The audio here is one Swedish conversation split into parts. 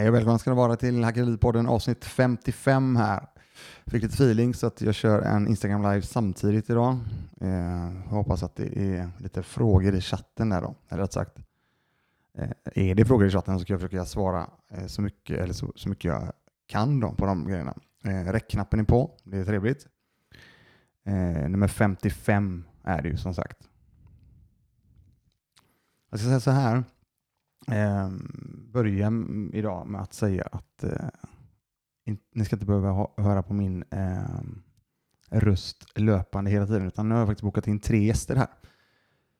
Hej och välkomna ska ni vara till Hackeripodden avsnitt 55 här. Fick lite feeling så att jag kör en Instagram live samtidigt idag. Eh, hoppas att det är lite frågor i chatten där då, eller rätt sagt. Eh, är det frågor i chatten så ska jag försöka svara eh, så, mycket, eller så, så mycket jag kan då på de grejerna. Eh, Räckknappen är på, det är trevligt. Eh, nummer 55 är det ju som sagt. Jag ska säga så här. Eh, börja idag med att säga att eh, in, ni ska inte behöva ha, höra på min eh, röst löpande hela tiden, utan nu har jag faktiskt bokat in tre gäster här.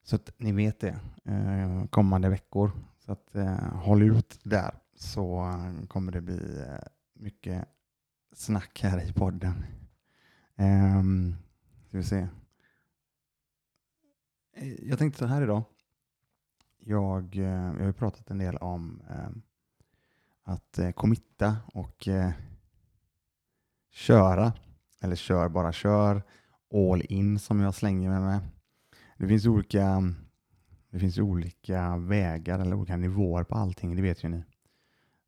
Så att ni vet det eh, kommande veckor. Så att eh, håll ut där så eh, kommer det bli eh, mycket snack här i podden. Um, ska vi se. Eh, jag tänkte så här idag. Jag, eh, jag har ju pratat en del om eh, att eh, committa och eh, köra. Eller kör, bara kör. All in som jag slänger med mig. Det finns olika, det finns olika vägar eller olika nivåer på allting, det vet ju ni.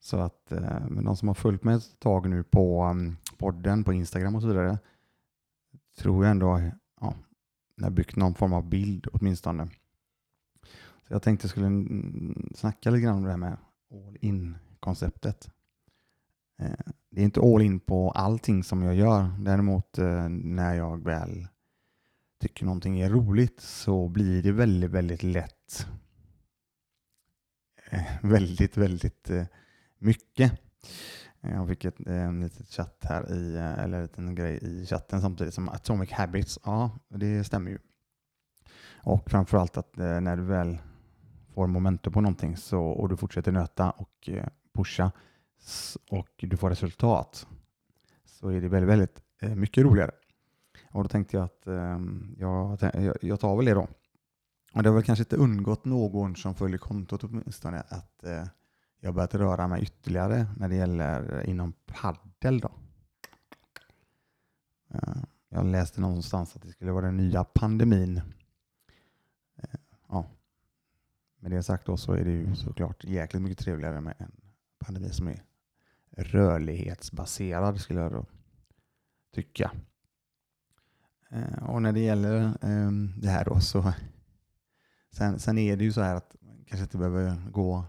Så att eh, men de som har följt mig ett tag nu på um, podden, på Instagram och så vidare, tror jag ändå ja, jag har byggt någon form av bild åtminstone. Så jag tänkte jag skulle snacka lite grann om det här med all in-konceptet. Eh, det är inte all in på allting som jag gör. Däremot eh, när jag väl tycker någonting är roligt så blir det väldigt, väldigt lätt eh, väldigt, väldigt mycket. Jag fick ett eh, litet chatt här i, eller en liten grej i chatten samtidigt som Atomic Habits. Ja, det stämmer ju. Och framförallt att när du väl får momentum på någonting så, och du fortsätter nöta och eh, pusha och du får resultat så är det väldigt, väldigt eh, mycket roligare. Och då tänkte jag att ehm, jag, jag, tar väl det då. Och det har väl kanske inte undgått någon som följer kontot åtminstone att eh, jag har börjat röra mig ytterligare när det gäller inom paddel då. Jag läste någonstans att det skulle vara den nya pandemin. Med det sagt då så är det ju såklart jäkligt mycket trevligare med en pandemi som är rörlighetsbaserad skulle jag då tycka. Eh, Och när det gäller eh, det här då så sen, sen är det ju så här att man kanske inte behöver gå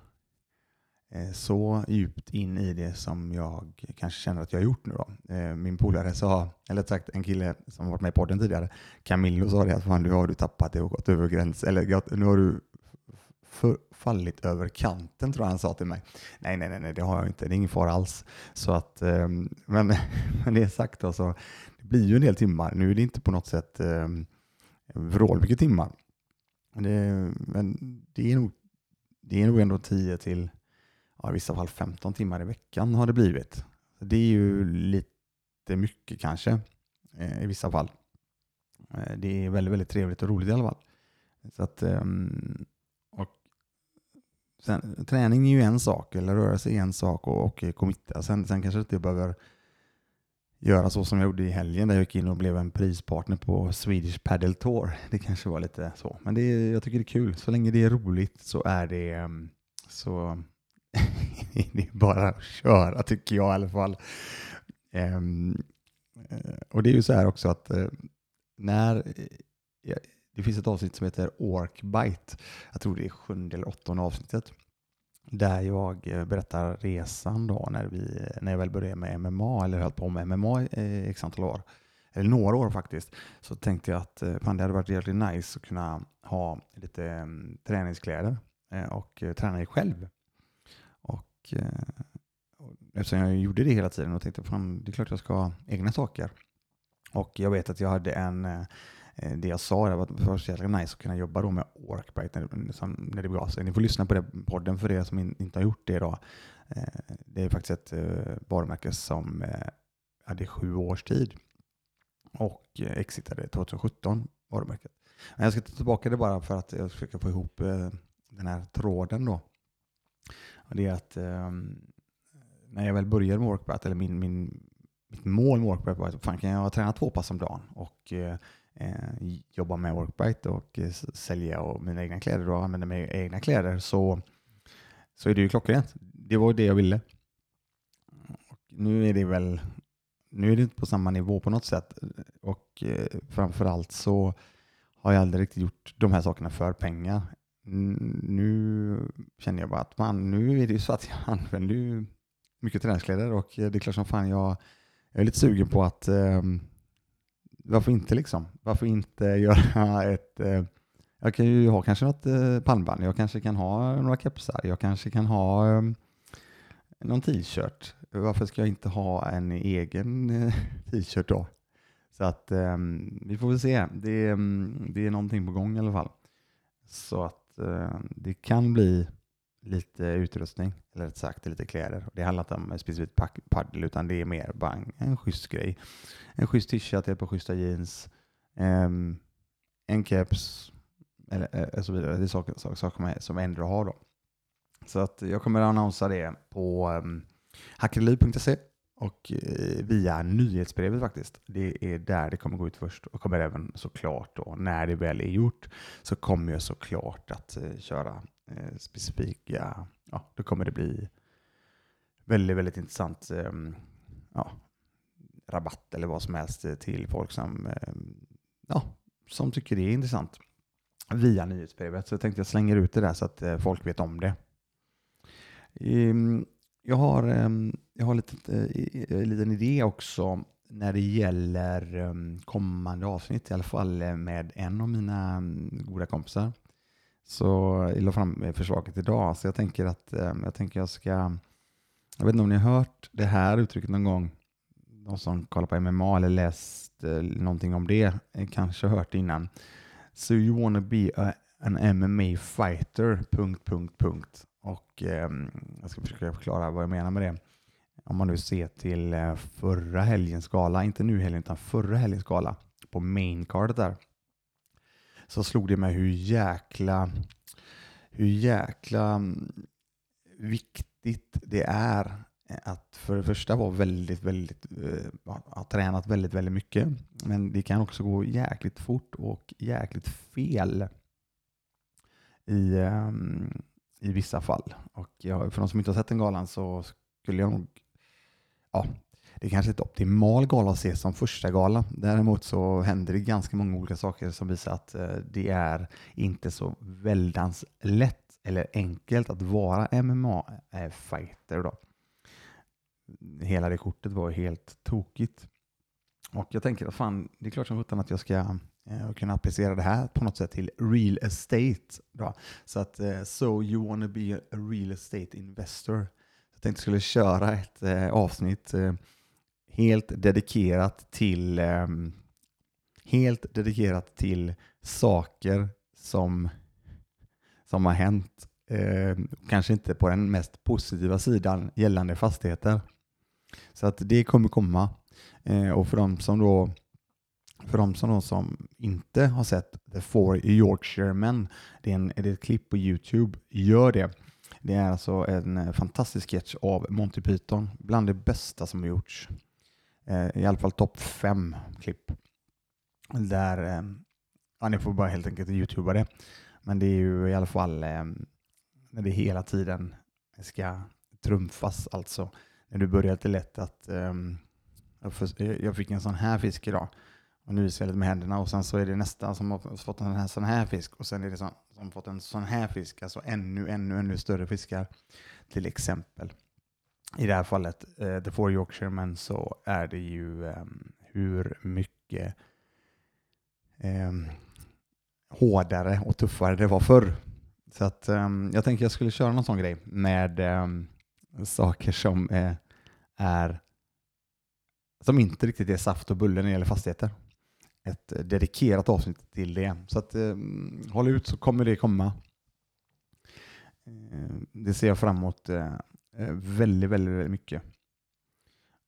eh, så djupt in i det som jag kanske känner att jag har gjort nu då. Eh, min polare sa, eller sagt en kille som varit med i podden tidigare, Camillo sa det att fan, nu har du tappat det och gått över gräns, eller nu har du för, fallit över kanten tror jag han sa till mig. Nej, nej, nej, det har jag inte, det är ingen fara alls. Så att, eh, men med det sagt då, så det blir ju en del timmar. Nu är det inte på något sätt eh, vrålmycket timmar. Det, men det är, nog, det är nog ändå 10 till ja, i vissa fall 15 timmar i veckan har det blivit. Det är ju lite mycket kanske eh, i vissa fall. Eh, det är väldigt, väldigt trevligt och roligt i alla fall. Så att, ehm, sen, träning är ju en sak, eller rörelse är en sak och, och committa. Sen, sen kanske inte jag behöver göra så som jag gjorde i helgen där jag gick in och blev en prispartner på Swedish Paddle Tour. Det kanske var lite så, men det, jag tycker det är kul. Så länge det är roligt så är det ehm, så det är bara att köra tycker jag i alla fall. Um, och det är ju så här också att eh, när jag, det finns ett avsnitt som heter Orkbite, jag tror det är sjunde eller åttonde avsnittet, där jag eh, berättar resan då när, vi, när jag väl började med MMA, eller höll på med MMA i eh, x antal år, eller några år faktiskt, så tänkte jag att eh, fan, det hade varit jävligt nice att kunna ha lite mm, träningskläder och träna i själv. Och, och eftersom jag gjorde det hela tiden och tänkte fan, det är klart jag ska ha egna saker. Och jag vet att jag hade en, Eh, det jag sa, det var att det var så jävla nice att kunna jobba då med Orkbright när, det- när det begav sig. Ni får lyssna på det podden för er som in, inte har gjort det idag. Eh, det är faktiskt ett eh, varumärke som hade sju års tid och exitade 2017, varumärket. Men jag ska ta tillbaka det bara för att jag ska försöka få ihop den här tråden då. Och det är att ehm, när jag väl började med Workbat, eller min, min, mitt mål med Workbite var att fan, kan jag träna två pass om dagen och Eh, jobba med Workbite och eh, sälja och mina egna kläder och använda mina egna kläder så, så är det ju klockrent. Det var det jag ville. nu är det väl nu är det inte på samma nivå på något sätt. Och eh, framförallt så har jag aldrig riktigt gjort de här sakerna för pengar. Nu känner jag bara att man, nu är det ju så att jag använder ju mycket träningskläder och eh, det är klart som fan jag, jag är lite sugen på att um, varför inte liksom? Varför inte göra ett eh, jag kan ju ha kanske något eh, pannband, jag kanske kan ha några kepsar, jag kanske kan ha eh, någon t-shirt. Varför ska jag inte ha en egen eh, t-shirt då? Så att ehm, vi får väl se. Det, ehm, det är någonting på gång i alla fall. Så att eh, det kan bli lite utrustning, eller rätt sagt lite kläder. Det handlar inte om specifikt paddel utan det är mer bang, en, schysst grej. En schysst t-shirt, ett par schyssta jeans, um, en keps eller uh, så vidare. Det är saker, saker, saker som ändå har då. Så att jag kommer att annonsera det på ehm, um, hackerliv.se och uh, via nyhetsbrevet faktiskt. Det är där det kommer gå ut först och kommer även såklart då när det väl är gjort så kommer jag såklart att uh, köra eh, specifika, ja då kommer det bli väldigt, väldigt intressant eh, ja, rabatt eller vad som helst eh, till folk som, eh, ja, som tycker det är intressant via nyhetsbrevet. Så jag tänkte jag slänger ut det där så att eh, folk vet om det. Ehm, jag har, ehm, jag har lite, eh, en liten idé också när det gäller ehm, kommande avsnitt, i alla fall eh, med en av mina goda kompisar. Så jag la fram förslaget idag, så jag tänker att eh, jag tänker jag ska, jag vet inte om ni har hört det här uttrycket någon gång, de som kollar på MMA eller läst eh, någonting om det, eh, kanske kanske hört det innan. So you wanna be a, an MMA fighter, punkt, punkt, punkt. Och eh, jag ska försöka förklara vad jag menar med det. Om man nu ser till eh, förra helgens gala, inte nu helgen utan förra helgens gala på main cardet där. Så slog det mig hur jäkla, hur jäkla mm, viktigt det är att för det första vara väldigt, väldigt, äh, ha tränat väldigt, väldigt mycket. Men det kan också gå jäkligt fort och jäkligt fel i, äh, i vissa fall. Och jag, för de som inte har sett den galan så skulle jag nog, ja, det är kanske inte optimal gala att se som första gala. Däremot så händer det ganska många olika saker som visar att eh, det är inte så väldans lätt eller enkelt att vara MMA-fighter. Eh, då. Hela det kortet var helt tokigt. Och jag tänker att fan, det är klart som sjutton att jag ska Eh, kunna applicera det här på något sätt till real estate. Då. Så att eh, so you wanna be a real estate investor. Jag tänkte jag skulle köra ett eh, avsnitt eh, helt dedikerat till ehm, helt dedikerat till saker som, som har hänt. Ehm, kanske inte på den mest positiva sidan gällande fastigheter. Så att det kommer komma. Eh, och för de som då för de som, som inte har sett The Four Yorkshire Men, det är, en, det är ett klipp på Youtube, gör det. Det är alltså en eh, fantastisk sketch av Monty Python, bland det bästa som har gjorts. Eh, I alla fall topp fem klipp. Där, eh, ja, ni får bara helt enkelt youtuba det. Men det är ju i alla fall eh, när det hela tiden ska trumfas, alltså. När du börjar till lätt att ehm, jag fick en sån här fisk idag och nu visar jag lite med händerna och sen så är det nästa som har fått en här, sån här fisk och sen är det som som har fått en sån här fisk, alltså ännu, ännu, ännu större fiskar till exempel. I det här fallet, uh, The Four Yorkshiremen, så är det ju um, hur mycket um, hårdare och tuffare det var förr. Så att um, jag tänkte jag skulle köra någon sån grej med saker som uh, är som inte riktigt är saft och bulle när det gäller fastigheter ett eh, dedikerat avsnitt till det. Så att, håll ut så kommer det komma. Det ser jag fram emot Eh, väldigt, väldigt, väldigt mycket.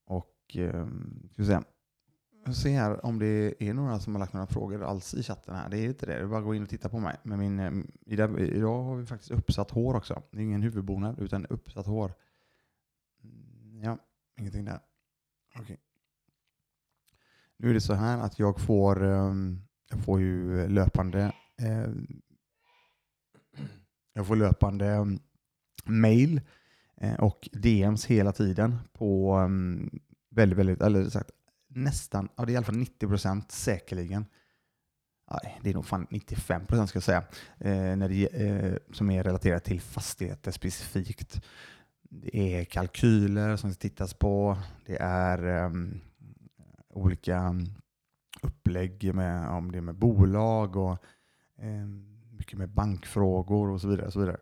Och eh, ska vi se. Jag ser här om det är några som har lagt några frågor alls i chatten här. Det är inte det. Det är bara att gå in och titta på mig. Men min, ehm, idag, idag har vi faktiskt uppsatt hår också. Det är ingen huvudbonad utan uppsatt hår. Mm, ja, ingenting där. Okej. Okay. Nu är det så här att jag får, ehm, jag får ju löpande eh, jag får löpande ehm, mail eh, Eh, och DMs hela tiden på um, väldigt, väldigt, eller sagt nästan, ja det är i alla fall 90 procent säkerligen. Nej, det är nog fan 95 procent ska jag säga, eh, när det, eh, som är relaterat till fastigheter specifikt. Det är kalkyler som det tittas på. Det är um, olika upplägg med, om det är med bolag och ehm, mycket med bankfrågor och så vidare. Och så vidare.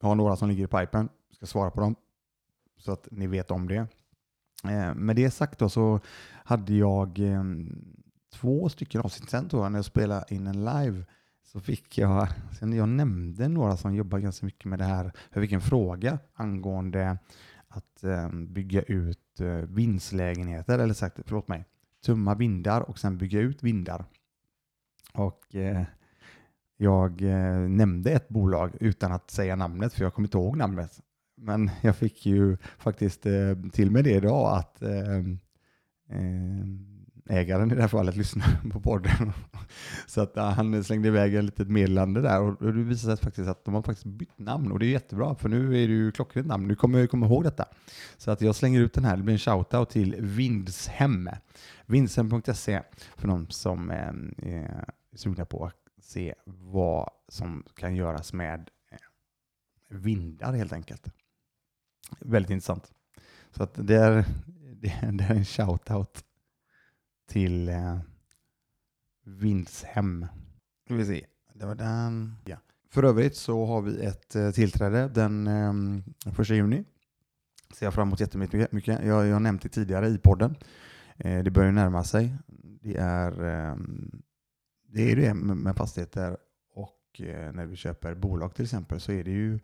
Jag har några som ligger i pipen, ska svara på dem så att ni vet om det. Eh, med det sagt då så hade jag eh, två stycken avsnitt sen tror jag när jag spelade in en live så fick jag, sen jag nämnde några som jobbar ganska mycket med det här, jag fick en fråga angående att eh, bygga ut eh, vindslägenheter, eller sagt, förlåt mig, tumma vindar och sen bygga ut vindar. Och eh, jag eh, nämnde ett bolag utan att säga namnet, för jag kommer inte ihåg namnet. Men jag fick ju faktiskt eh, till mig det idag att eh, eh, ägaren i det här fallet lyssnar på podden. Så att eh, han slängde iväg ett litet meddelande där och det visade sig faktiskt att de har faktiskt bytt namn och det är jättebra för nu är det ju klockrent namn. Nu kommer jag komma ihåg detta. Så att jag slänger ut den här. Det blir en shoutout till Vindshem. Vindshem.se för de som eh, är sugna på att se vad som kan göras med eh, vindar helt enkelt. Väldigt intressant. Så att det, är, det, är en shout-out till eh, Vindshem. Ska vi se. Det var den. Ja. För övrigt så har vi ett eh, tillträde den eh, 1 juni. Ser jag fram emot jättemycket. Mycket. Jag, jag har nämnt det tidigare i podden. Eh, det börjar närma sig. Det är, eh, det, är det med fastigheter Eh, när vi köper bolag till exempel så, är det ju,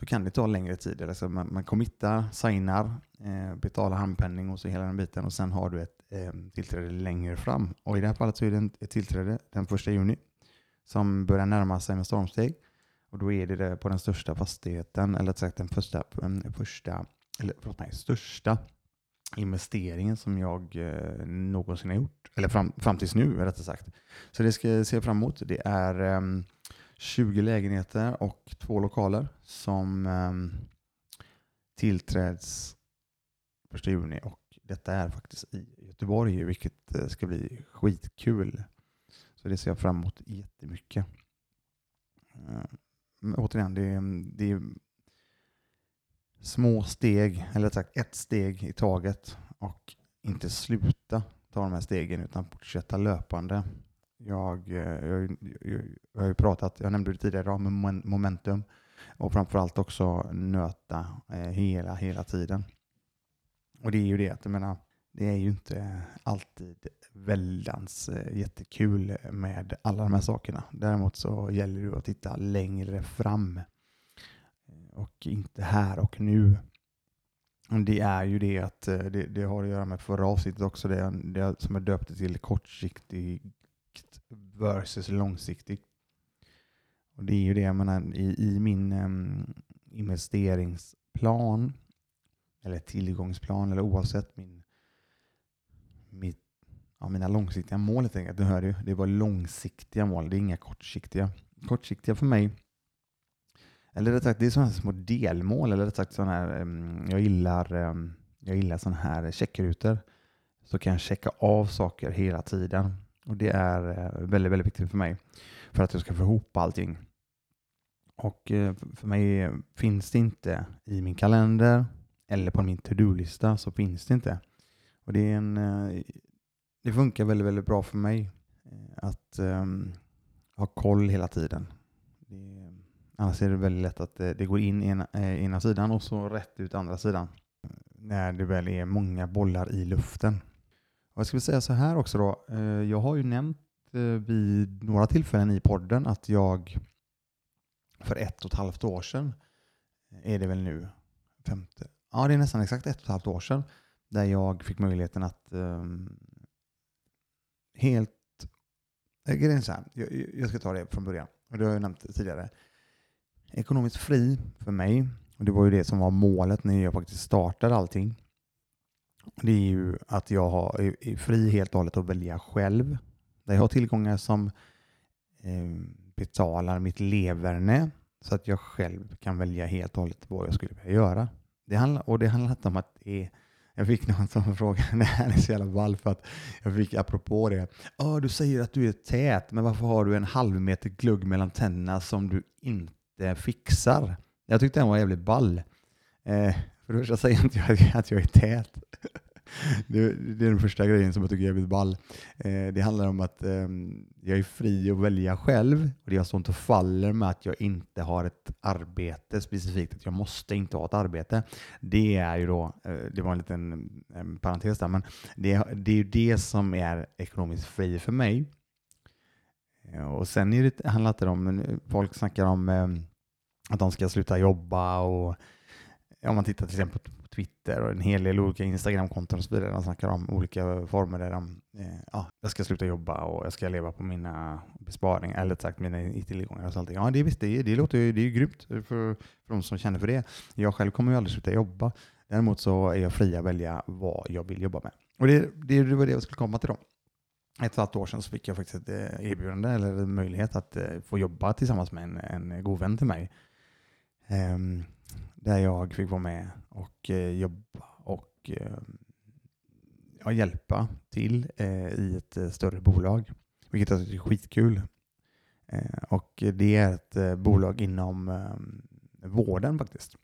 så kan det ta längre tid. Alltså man, man committar, signar, eh, betalar handpenning och så hela den biten och sen har du ett eh, tillträde längre fram. Och i det här fallet så är det ett tillträde den första juni som börjar närma sig med stormsteg. Och då är det, det på den största fastigheten, eller sagt den första, första eller förlåt mig, största investeringen som jag eh, någonsin har gjort. Eller fram, fram tills nu rättare sagt. Så det ska jag se fram emot. Det är um, 20 lägenheter och två lokaler som ehm, tillträds 1 juni och detta är faktiskt i Göteborg vilket eh, ska bli skitkul. Så det ser jag fram emot jättemycket. Eh, men återigen, det är, det är små steg, eller sagt ett steg i taget och inte sluta ta de här stegen utan fortsätta löpande. Jag, eh, jag, jag, jag har ju pratat, jag nämnde det tidigare om momentum och framförallt också nöta eh, hela, hela tiden. Och det är ju det att jag menar, det är ju inte alltid väldans eh, jättekul med alla de här sakerna. Däremot så gäller det att titta längre fram eh, och inte här och nu. Det är ju det att eh, det, det har att göra med förra avsnittet också, det, det som jag döpte till kortsiktig versus långsiktigt. Och det är ju det jag menar i, i min um, investeringsplan eller tillgångsplan eller oavsett min, mitt, ja, mina långsiktiga mål helt enkelt. Du hör ju, det var långsiktiga mål, det är inga kortsiktiga. Kortsiktiga för mig, eller rätt sagt, det är sådana små delmål. Eller rätt sagt, sådana här, um, jag gillar, um, jag gillar sådana här checkrutor. Så kan jag checka av saker hela tiden. Och Det är eh, väldigt, väldigt viktigt för mig för att jag ska få ihop allting. Och eh, för mig finns det inte i min kalender eller på min to-do-lista så finns det inte. Och det, är en, eh, det funkar väldigt, väldigt bra för mig att um, ha koll hela tiden. Det, annars är det väldigt lätt att det går in ena, ena sidan och så rätt ut andra sidan. När det väl är många bollar i luften. Jag skulle säga så här också då. Eh, jag har ju nämnt eh, vid några tillfällen i podden att jag för ett och ett halvt år sedan, eh, är det väl nu, femte, ja det är nästan exakt ett och ett halvt år sedan, där jag fick möjligheten att um, helt, grejen så här, jag, jag ska ta det från början, och det har jag nämnt tidigare. Ekonomiskt fri för mig, och det var ju det som var målet när jag faktiskt startade allting det är ju att jag har, är fri helt och hållet att välja själv. Där jag har tillgångar som eh, betalar mitt leverne så att jag själv kan välja helt och hållet vad jag skulle vilja göra. Det handlar, och det handlar inte om att det är jag fick någon som frågade, det här är så jävla ball för att jag fick apropå det. Oh, du säger att du är tät, men varför har du en halv meter glugg mellan tänderna som du inte fixar? Jag tyckte den var jävligt ball. Eh, för det första säger inte jag att jag är tät. Det, är den första grejen som jag tycker är jävligt ball. Eh, det handlar om att ehm, jag är fri att välja själv och det står sånt och faller med att jag inte har ett arbete specifikt, att jag måste inte ha ett arbete. Det är ju då, eh, det var en liten parentes där, men det, det är ju det som är ekonomiskt fri för mig. Eh, och sen är det, handlar det om, folk snackar om ehm, att de ska sluta jobba och om man tittar till exempel på Twitter och en hel del olika Instagramkonton och så vidare. De snackar om olika former där de, eh, ja, jag ska sluta jobba och jag ska leva på mina besparingar, eller sagt mina tillgångar och sånt. Ja, det, visst, det, det låter det är grymt för, för de som känner för det. Jag själv kommer ju aldrig sluta jobba. Däremot så är jag fri att välja vad jag vill jobba med. Och det, det, det var det jag skulle komma till då. Ett och ett halvt år sedan så fick jag faktiskt ett eh, erbjudande eller en möjlighet att eh, få jobba tillsammans med en, en god vän till mig. Um, där jag fick vara med och eh, jobba och eh, ja, hjälpa till eh, i ett eh, större bolag, vilket jag tycker är skitkul. Eh, och det är ett eh, bolag inom eh, vården faktiskt.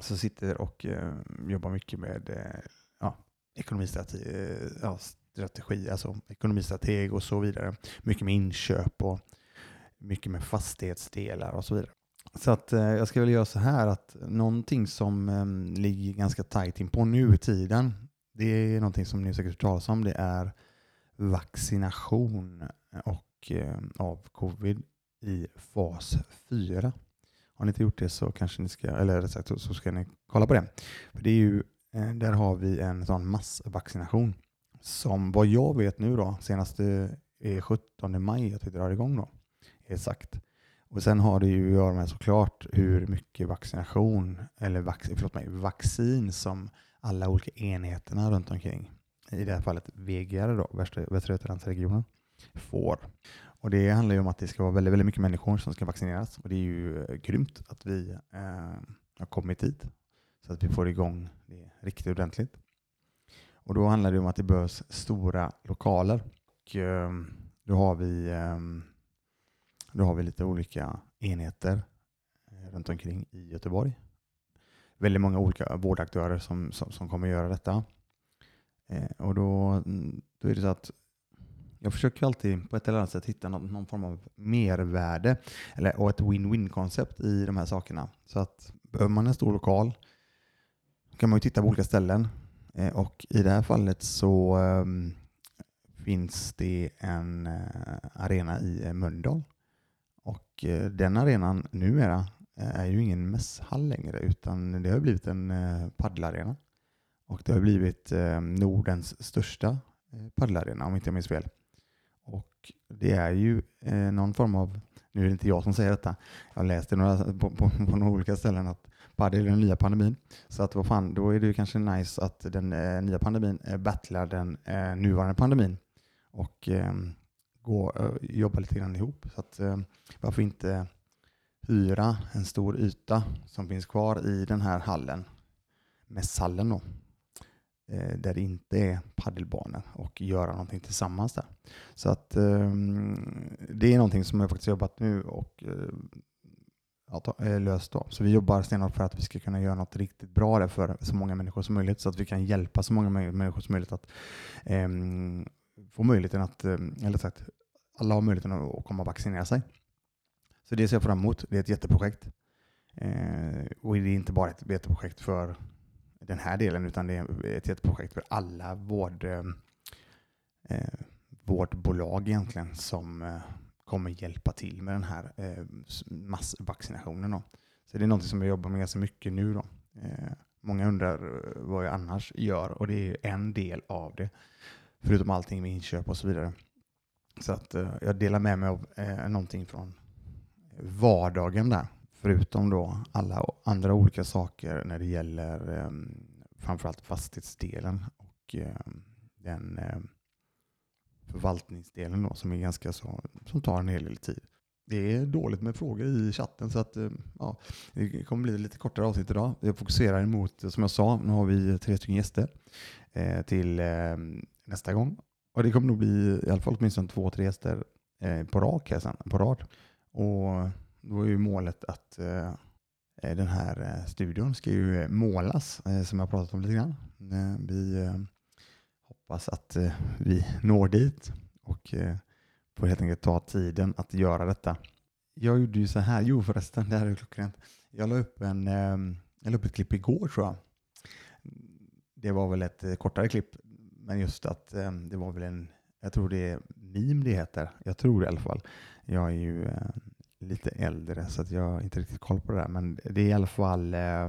som sitter och eh, jobbar mycket med eh, ja, ekonomistrategi, ja, strategi, alltså ekonomistrateg och så vidare. Mycket med inköp och mycket med fastighetsdelar och så vidare. Så att, eh, jag ska väl göra så här att någonting som eh, ligger ganska tajt in på nu i tiden, det är någonting som ni säkert hört talas om, det är vaccination eh, och, eh, av covid i fas 4. Har ni inte gjort det så kanske ni ska, eller rätt sagt så ska ni kolla på det. För det är ju, eh, där har vi en sån massvaccination som vad jag vet nu då, senaste eh, är 17 maj att vi drar igång då, är sagt. Och sen har det ju att göra med såklart hur mycket vaccination, eller vac förlåt mig, vaccin som alla olika enheterna runt omkring, i det här fallet VGR då, Västra Götalandsregionen, får. Och det handlar ju om att det ska vara väldigt, väldigt mycket människor som ska vaccineras och det är ju eh, grymt att vi eh, har kommit hit så att vi får igång det riktigt ordentligt. Och då handlar det om att det behövs stora lokaler. Och, eh, då har vi eh, då har vi lite olika enheter eh, runt omkring i Göteborg. Väldigt många olika vårdaktörer som, som, som kommer göra detta. Eh, och då, mm, då är det så att jag försöker alltid på ett eller annat sätt hitta någon, någon form av mervärde eller, och ett win-win-koncept i de här sakerna. Så att behöver man en stor lokal kan man ju titta på olika ställen. Eh, och i det här fallet så eh, finns det en eh, arena i eh, Mölndal och eh, den arenan numera eh, är ju ingen mässhall längre utan det har blivit en eh, paddelarena. Och det har blivit eh, Nordens största eh, paddelarena om inte jag minns fel. Och det är ju någon form av, nu är det inte jag som säger detta, jag läste några, på, på, på några olika ställen att padel är den nya pandemin. Så att vad fan, då är det ju kanske nice att den nya pandemin eh, battlar den nuvarande pandemin. Och ehm, gå eh, jobba lite grann ihop. Så att, eh, varför inte hyra en stor yta som finns kvar i den här hallen, mässhallen då, eh, där det inte är paddelbanor och göra någonting tillsammans där. Så att ehm, det är någonting som jag faktiskt jobbat nu och eh, ja, eh, löst då. Så vi jobbar stenhårt för att vi ska kunna göra något riktigt bra där för så många människor som möjligt så att vi kan hjälpa så många människor som möjligt att um, få möjligheten att, eh, eller sagt, alla har möjligheten att komma och vaccinera sig. Så det ser jag fram emot. Det är ett jätteprojekt. Eh, och det är inte bara ett jätteprojekt för den här delen, utan det är ett jätteprojekt för alla vård, eh, eh vårdbolag egentligen som eh, kommer hjälpa till med den här eh, massvaccinationen. Då. Så det är något som jag jobbar med ganska mycket nu. Då. Eh, många undrar eh, vad jag annars gör och det är en del av det. Förutom allting med inköp och så vidare. Så att eh, jag delar med mig av eh, någonting från vardagen där. Förutom då alla andra olika saker när det gäller eh, framförallt fastighetsdelen och eh, den eh, förvaltningsdelen då, som är ganska så, som tar en hel del tid. det är dåligt med frågor i chatten så att ehm, ja, det kommer bli lite kortare avsnitt idag. Jag fokuserar emot, som jag sa, nu har vi tre stycken gäster eh, till eh, nästa gång. Och det kommer nog bli i alla fall åtminstone två, tre gäster eh, på, rak här sen, på rad. Och då är ju målet att eh, eh den här eh, studion ska ju eh, målas, som jag pratat om lite grann. Vi hoppas att vi når dit och får helt enkelt ta tiden att göra detta. Jag gjorde ju så här, jo förresten, det här är klockrent. Jag la upp, en, jag la upp ett klipp igår tror jag. Det var väl ett kortare klipp, men just att ehm, det var väl en, jag tror det är meme det heter. Jag tror det i alla fall. Jag är ju eh, lite äldre så att jag har inte riktigt koll på det där. Men det är i alla fall eh,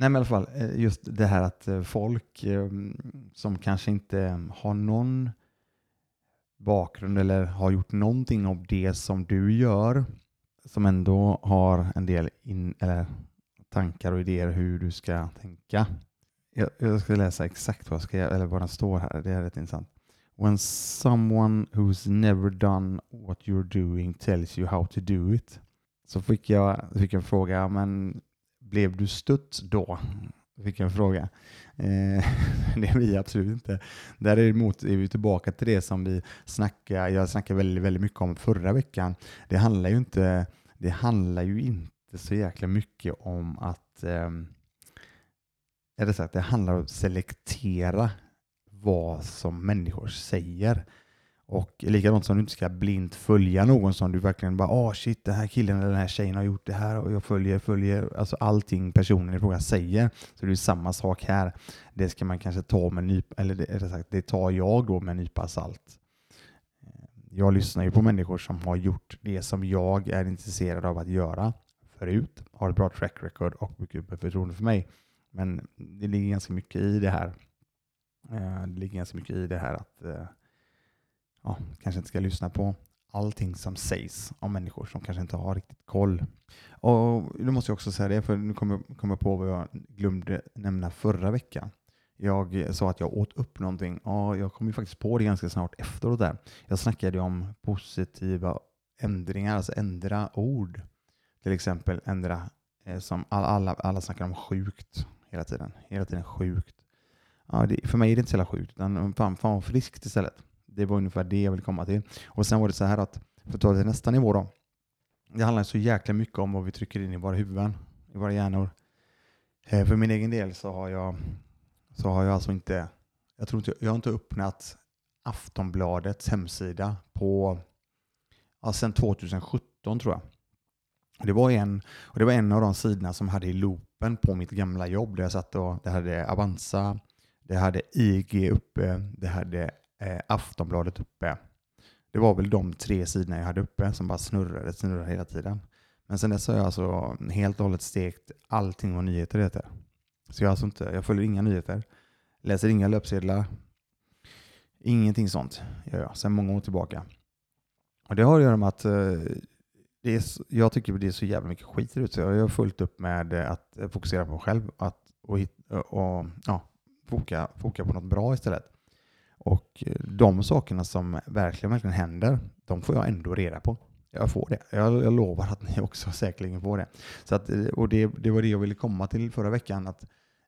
Nej men i alla fall eh, just det här att eh, folk eh, som kanske inte har någon bakgrund eller har gjort någonting av det som du gör som ändå har en del in, eller tankar och idéer hur du ska tänka. Jag, jag ska läsa exakt vad, ska, eller vad den står här, det är rätt intressant. When someone who's never done what you're doing tells you how to do it. Så fick jag, fick jag fråga, men blev du stött då? Fick jag fråga. Eh, det blir absolut inte. Däremot är vi tillbaka till det som vi snackade, jag snackade väldigt, väldigt mycket om förra veckan. Det handlar ju inte, det handlar ju inte så jäkla mycket om att, eh, eller sagt, det handlar om att selektera vad som människor säger. Och likadant som du inte ska blint följa någon som du verkligen bara ”Ah, oh shit, den här killen eller den här tjejen har gjort det här och jag följer, följer, alltså allting personen i fråga säger. Så det är samma sak här. Det ska man kanske ta med nypa, eller det, sagt, det tar jag då med en nypa salt. Jag lyssnar ju på människor som har gjort det som jag är intresserad av att göra förut, har ett bra track record och mycket förtroende för mig. Men det ligger ganska mycket i det här eh, det ligger ganska mycket i det här att eh, ja, kanske inte ska lyssna på allting som sägs om människor som kanske inte har riktigt koll. Och Nu måste jag också säga det, för nu kommer jag på vad jag glömde nämna förra veckan. Jag sa att jag åt upp någonting. Ja, jag kom ju faktiskt på det ganska snart efteråt. Där. Jag snackade om positiva ändringar, alltså ändra ord. Till exempel ändra, eh, som alla, alla, alla snackar om sjukt hela tiden. Hela tiden sjukt. Ja, det, för mig är det inte så jävla sjukt, utan fan, fan vad friskt istället. Det var ungefär det jag ville komma till. Och sen var det så här att, för att ta det till nästa nivå då. Det handlar så jäkla mycket om vad vi trycker in i våra huvuden, i våra hjärnor. Eh, för min egen del så har jag, så har jag alltså inte, jag tror inte, jag har inte öppnat Aftonbladets hemsida på, ja, sedan 2017 tror jag. Det var, en, och det var en av de sidorna som hade i loopen på mitt gamla jobb där jag satt och det hade Avanza, det hade IG uppe, det hade eh, Aftonbladet uppe. Det var väl de tre sidorna jag hade uppe som bara snurrade, snurrade hela tiden. Men sen dess har jag alltså helt och hållet stekt allting vad nyheter heter. Så jag, alltså inte, jag följer inga nyheter, läser inga löpsedlar, ingenting sånt gör jag sedan många år tillbaka. Och Det har att göra med att eh, det är, jag tycker det är så jävla mycket skit ut. ute. Jag har fullt upp med eh, att eh, fokusera på mig själv att, och, eh, och, ja, foka, foka på något bra istället. Och de sakerna som verkligen, verkligen händer, de får jag ändå reda på. Jag får det. Jag, jag lovar att ni också säkerligen får det. Så att, och det, det var det jag ville komma till förra veckan, att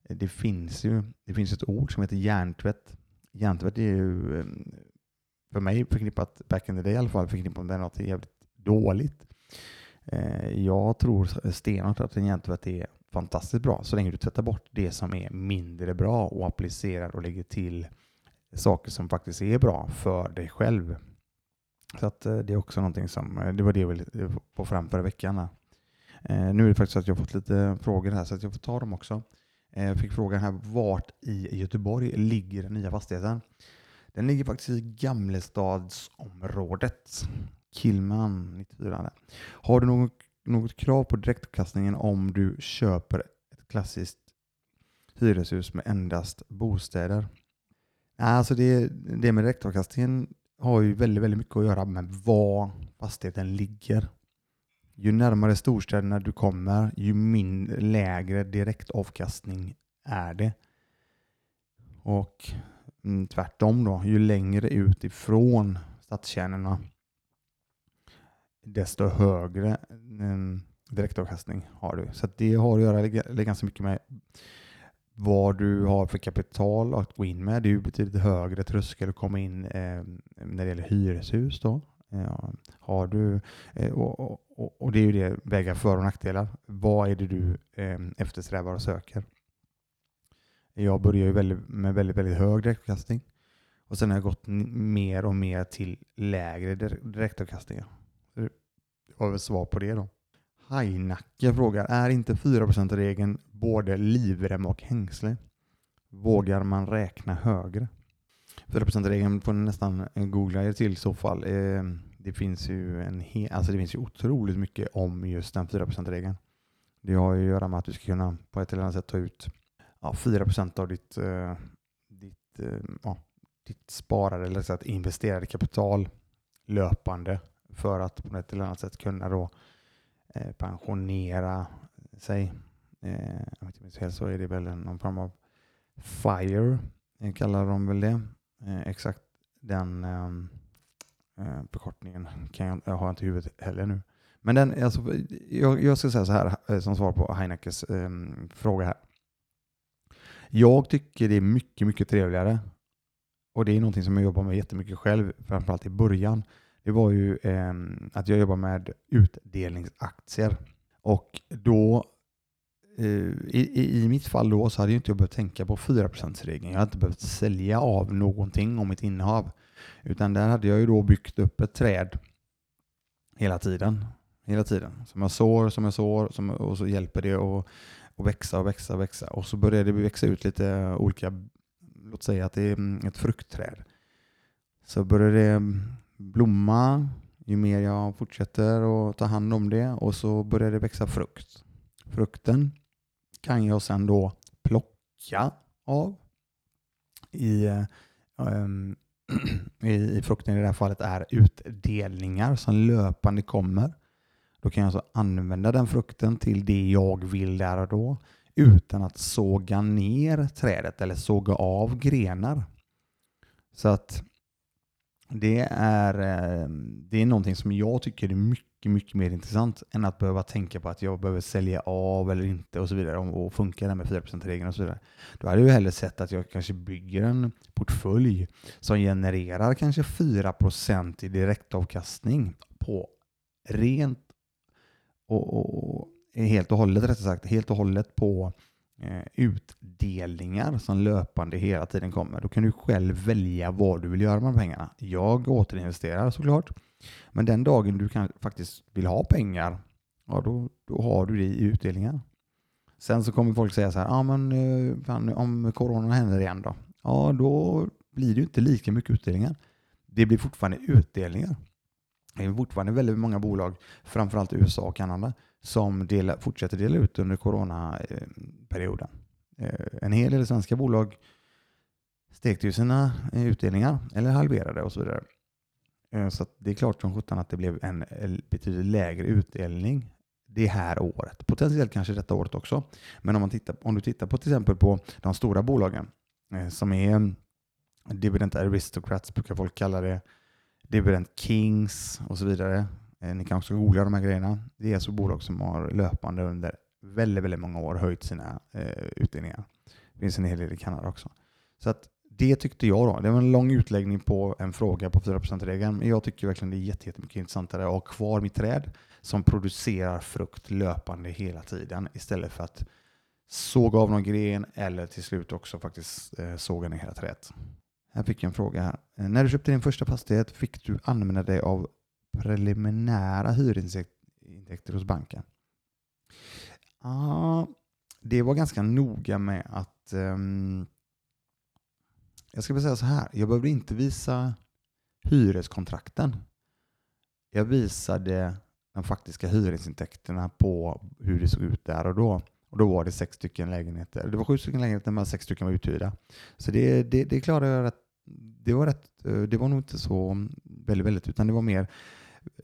det finns ju det finns ett ord som heter hjärntvätt. Hjärntvätt är ju för mig förknippat, back in the day i alla fall, förknippat med något jävligt dåligt. Eh, jag tror stenhårt att en hjärntvätt är fantastiskt bra så länge du tvättar bort det som är mindre bra och applicerar och lägger till saker som faktiskt är bra för dig själv. Så att eh, det är också någonting som, eh, det var det jag ville få fram förra veckan. Nu är det faktiskt så att jag har fått lite frågor här så att jag får ta dem också. Jag fick frågan här, vart i Göteborg ligger den nya fastigheten? Den ligger faktiskt i Gamlestadsområdet. Killman 94. Har du något, något krav på direktavkastningen om du köper ett klassiskt hyreshus med endast bostäder? Alltså det, det med direktavkastningen har ju väldigt, väldigt mycket att göra med var fastigheten ligger. Ju närmare storstäderna du kommer, ju mindre, lägre direktavkastning är det. Och mm, tvärtom då, ju längre ut ifrån stadskärnorna desto högre mm, direktavkastning har du. Så det har att göra ganska mycket med vad du har för kapital att gå in med. Det är ju betydligt högre tröskel att komma in eh, när det gäller hyreshus. Då. Ja, har du, eh, och, och, och, det är ju det, väga för och nackdelar. Vad är det du eh, eftersträvar och söker? Jag börjar ju väldigt, med väldigt, väldigt hög direktavkastning och sen har jag gått mer och mer till lägre direktavkastningar har vi svar på det då. Hajnacke frågar, är inte 4%-regeln både livrem och hängsle? Vågar man räkna högre? 4%-regeln får ni nästan eh, googla er till i så fall. Ehm, det finns ju, en alltså det finns ju otroligt mycket om just den 4%-regeln. Det har ju att göra med att du ska kunna på ett eller annat sätt ta ut ja, 4% av ditt, eh, ditt, eh, ja, ditt sparade eller så att investerade kapital löpande för att på ett eller annat sätt kunna då eh, pensionera sig. Eh, om jag inte minns fel så är det väl någon form av FIRE, eh, kallar de väl det. Eh, exakt den ehm, eh, förkortningen kan jag, jag har inte i huvudet heller nu. Men den, alltså, jag, jag ska säga så här eh, som svar på Heineckes eh, fråga här. Jag tycker det är mycket, mycket trevligare och det är någonting som jag jobbar med jättemycket själv, framförallt i början. Det var ju eh, att jag jobbar med utdelningsaktier och då Eh, i, i, mitt fall då så hade jag inte behövt tänka på 4%-regeln. Jag hade inte behövt sälja av någonting om mitt innehav. Utan där hade jag ju då byggt upp ett träd hela tiden. Hela tiden. Som jag sår, som jag sår som, och så hjälper det att, och växa och växa och växa. Och så började det växa ut lite olika, låt säga att det är ett fruktträd. Så började det blomma ju mer jag fortsätter att ta hand om det och så börjar det växa frukt. Frukten kan jag sen då plocka av i, um, i, i frukten i det här fallet är utdelningar som löpande kommer. Då kan jag alltså använda den frukten till det jag vill där och då utan att såga ner trädet eller såga av grenar. Så att det är, eh, det är någonting som jag tycker är mycket, mycket mer intressant än att behöva tänka på att jag behöver sälja av eller inte och så vidare och funkar det med 4%-regeln och så vidare. Då hade jag hellre sett att jag kanske bygger en portfölj som genererar kanske 4% i direktavkastning på rent och, och, och helt och hållet rättare sagt, helt och hållet på Eh, utdelningar som löpande hela tiden kommer. Då kan du själv välja vad du vill göra med pengarna. Jag återinvesterar såklart. Men den dagen du kan, faktiskt vill ha pengar, ja, då, då har du det i utdelningar. Sen så kommer folk säga så här, ah, men eh, fan, om corona händer igen då? Ja, då blir det inte lika mycket utdelningar. Det blir fortfarande utdelningar. Det är fortfarande väldigt många bolag, framförallt i USA och Kanada, som dela, fortsätter dela ut under coronaperioden. Eh, en hel del svenska bolag stekte ju sina eh, utdelningar eller halverade och så vidare. Eh, så det är klart som sjutton att det blev en betydligt lägre utdelning det här året. Potentiellt kanske detta året också. Men om, man tittar, om du tittar på till exempel på de stora bolagen som är dividend aristocrats brukar folk kalla det, dividend kings och så vidare. Eh, ni kan också googla de här grejerna. Det är alltså bolag som har löpande under väldigt, väldigt många år höjt sina eh, utdelningar. Det finns en hel del i Kanada också. Så att det tyckte jag då. Det var en lång utläggning på en fråga på 4%-regeln. Men jag tycker verkligen det är jättemycket intressantare att ha kvar mitt träd som producerar frukt löpande hela tiden istället för att såga av någon gren eller till slut också faktiskt eh, såga ner hela trädet. Här fick jag en fråga här. Eh, när du köpte din första fastighet fick du använda dig av preliminära hyresintäkter hos banken? Ah, det var ganska noga med att um, jag ska säga så här, jag behövde inte visa hyreskontrakten. Jag visade de faktiska hyresintäkterna på hur det såg ut där och då. Och då var det sex stycken lägenheter. Det var sju stycken lägenheter men sex stycken var uthyrda. Så det, det, det klarade jag rätt. Det var, rätt, eh, det var nog inte så väldigt, väldigt, utan det var mer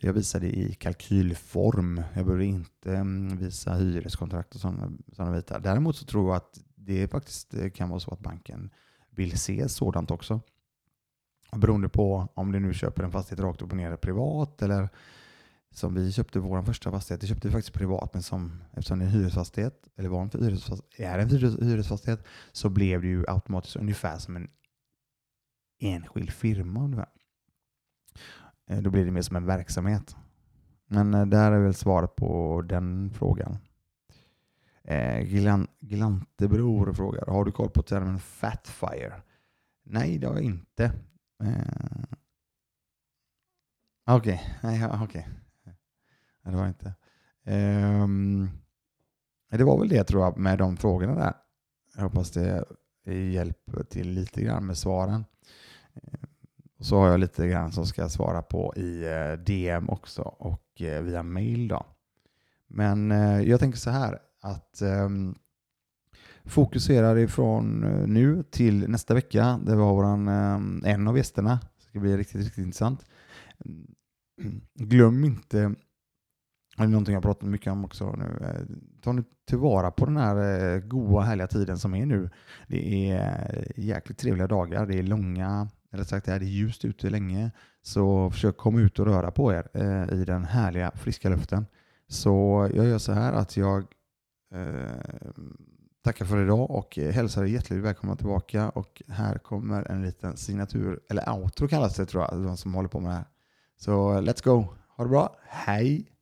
jag visade i kalkylform. Jag behöver inte mm, visa hyreskontrakt och sådana, sådana bitar. Däremot så tror jag att det faktiskt eh, kan vara så att banken vill se sådant också. Beroende på om du nu köper en fastighet rakt upp och ner privat eller som vi köpte vår första fastighet, det köpte vi faktiskt privat, men som, eftersom det är en hyresfastighet, eller var en hyresfastighet, är en hyresfastighet, så blev det ju automatiskt ungefär som en enskild firma. Ungefär. Eh, då blir det mer som en verksamhet. Men eh, där är väl svaret på den frågan. Eh, Glantebror frågar, har du koll på termen fatfire? Nej, det har jag inte. Eh, Okej, okay. okej. Okay. det var inte. Um, det var väl det tror jag med de frågorna där. Jag hoppas det hjälper till lite grann med svaren. Och så har jag lite grann som ska svara på i eh, DM också och eh, via mail. Då. Men eh, jag tänker så här att ehm, fokusera ifrån nu till nästa vecka. där vi har våran, ehm, en av gästerna. Det ska bli riktigt, riktigt intressant. Mm, glöm inte, det är någonting jag pratat mycket om också nu, ta nu tillvara på den här goa härliga tiden som är nu. Det är jäkligt trevliga dagar, det är långa eller sagt är det ljust ute länge, så försök komma ut och röra på er eh, i den härliga friska luften. Så jag gör så här att jag eh, tackar för idag och hälsar er hjärtligt välkomna tillbaka. Och här kommer en liten signatur, eller outro kallas det tror jag, de som håller på med det här. Så let's go! Ha det bra, hej!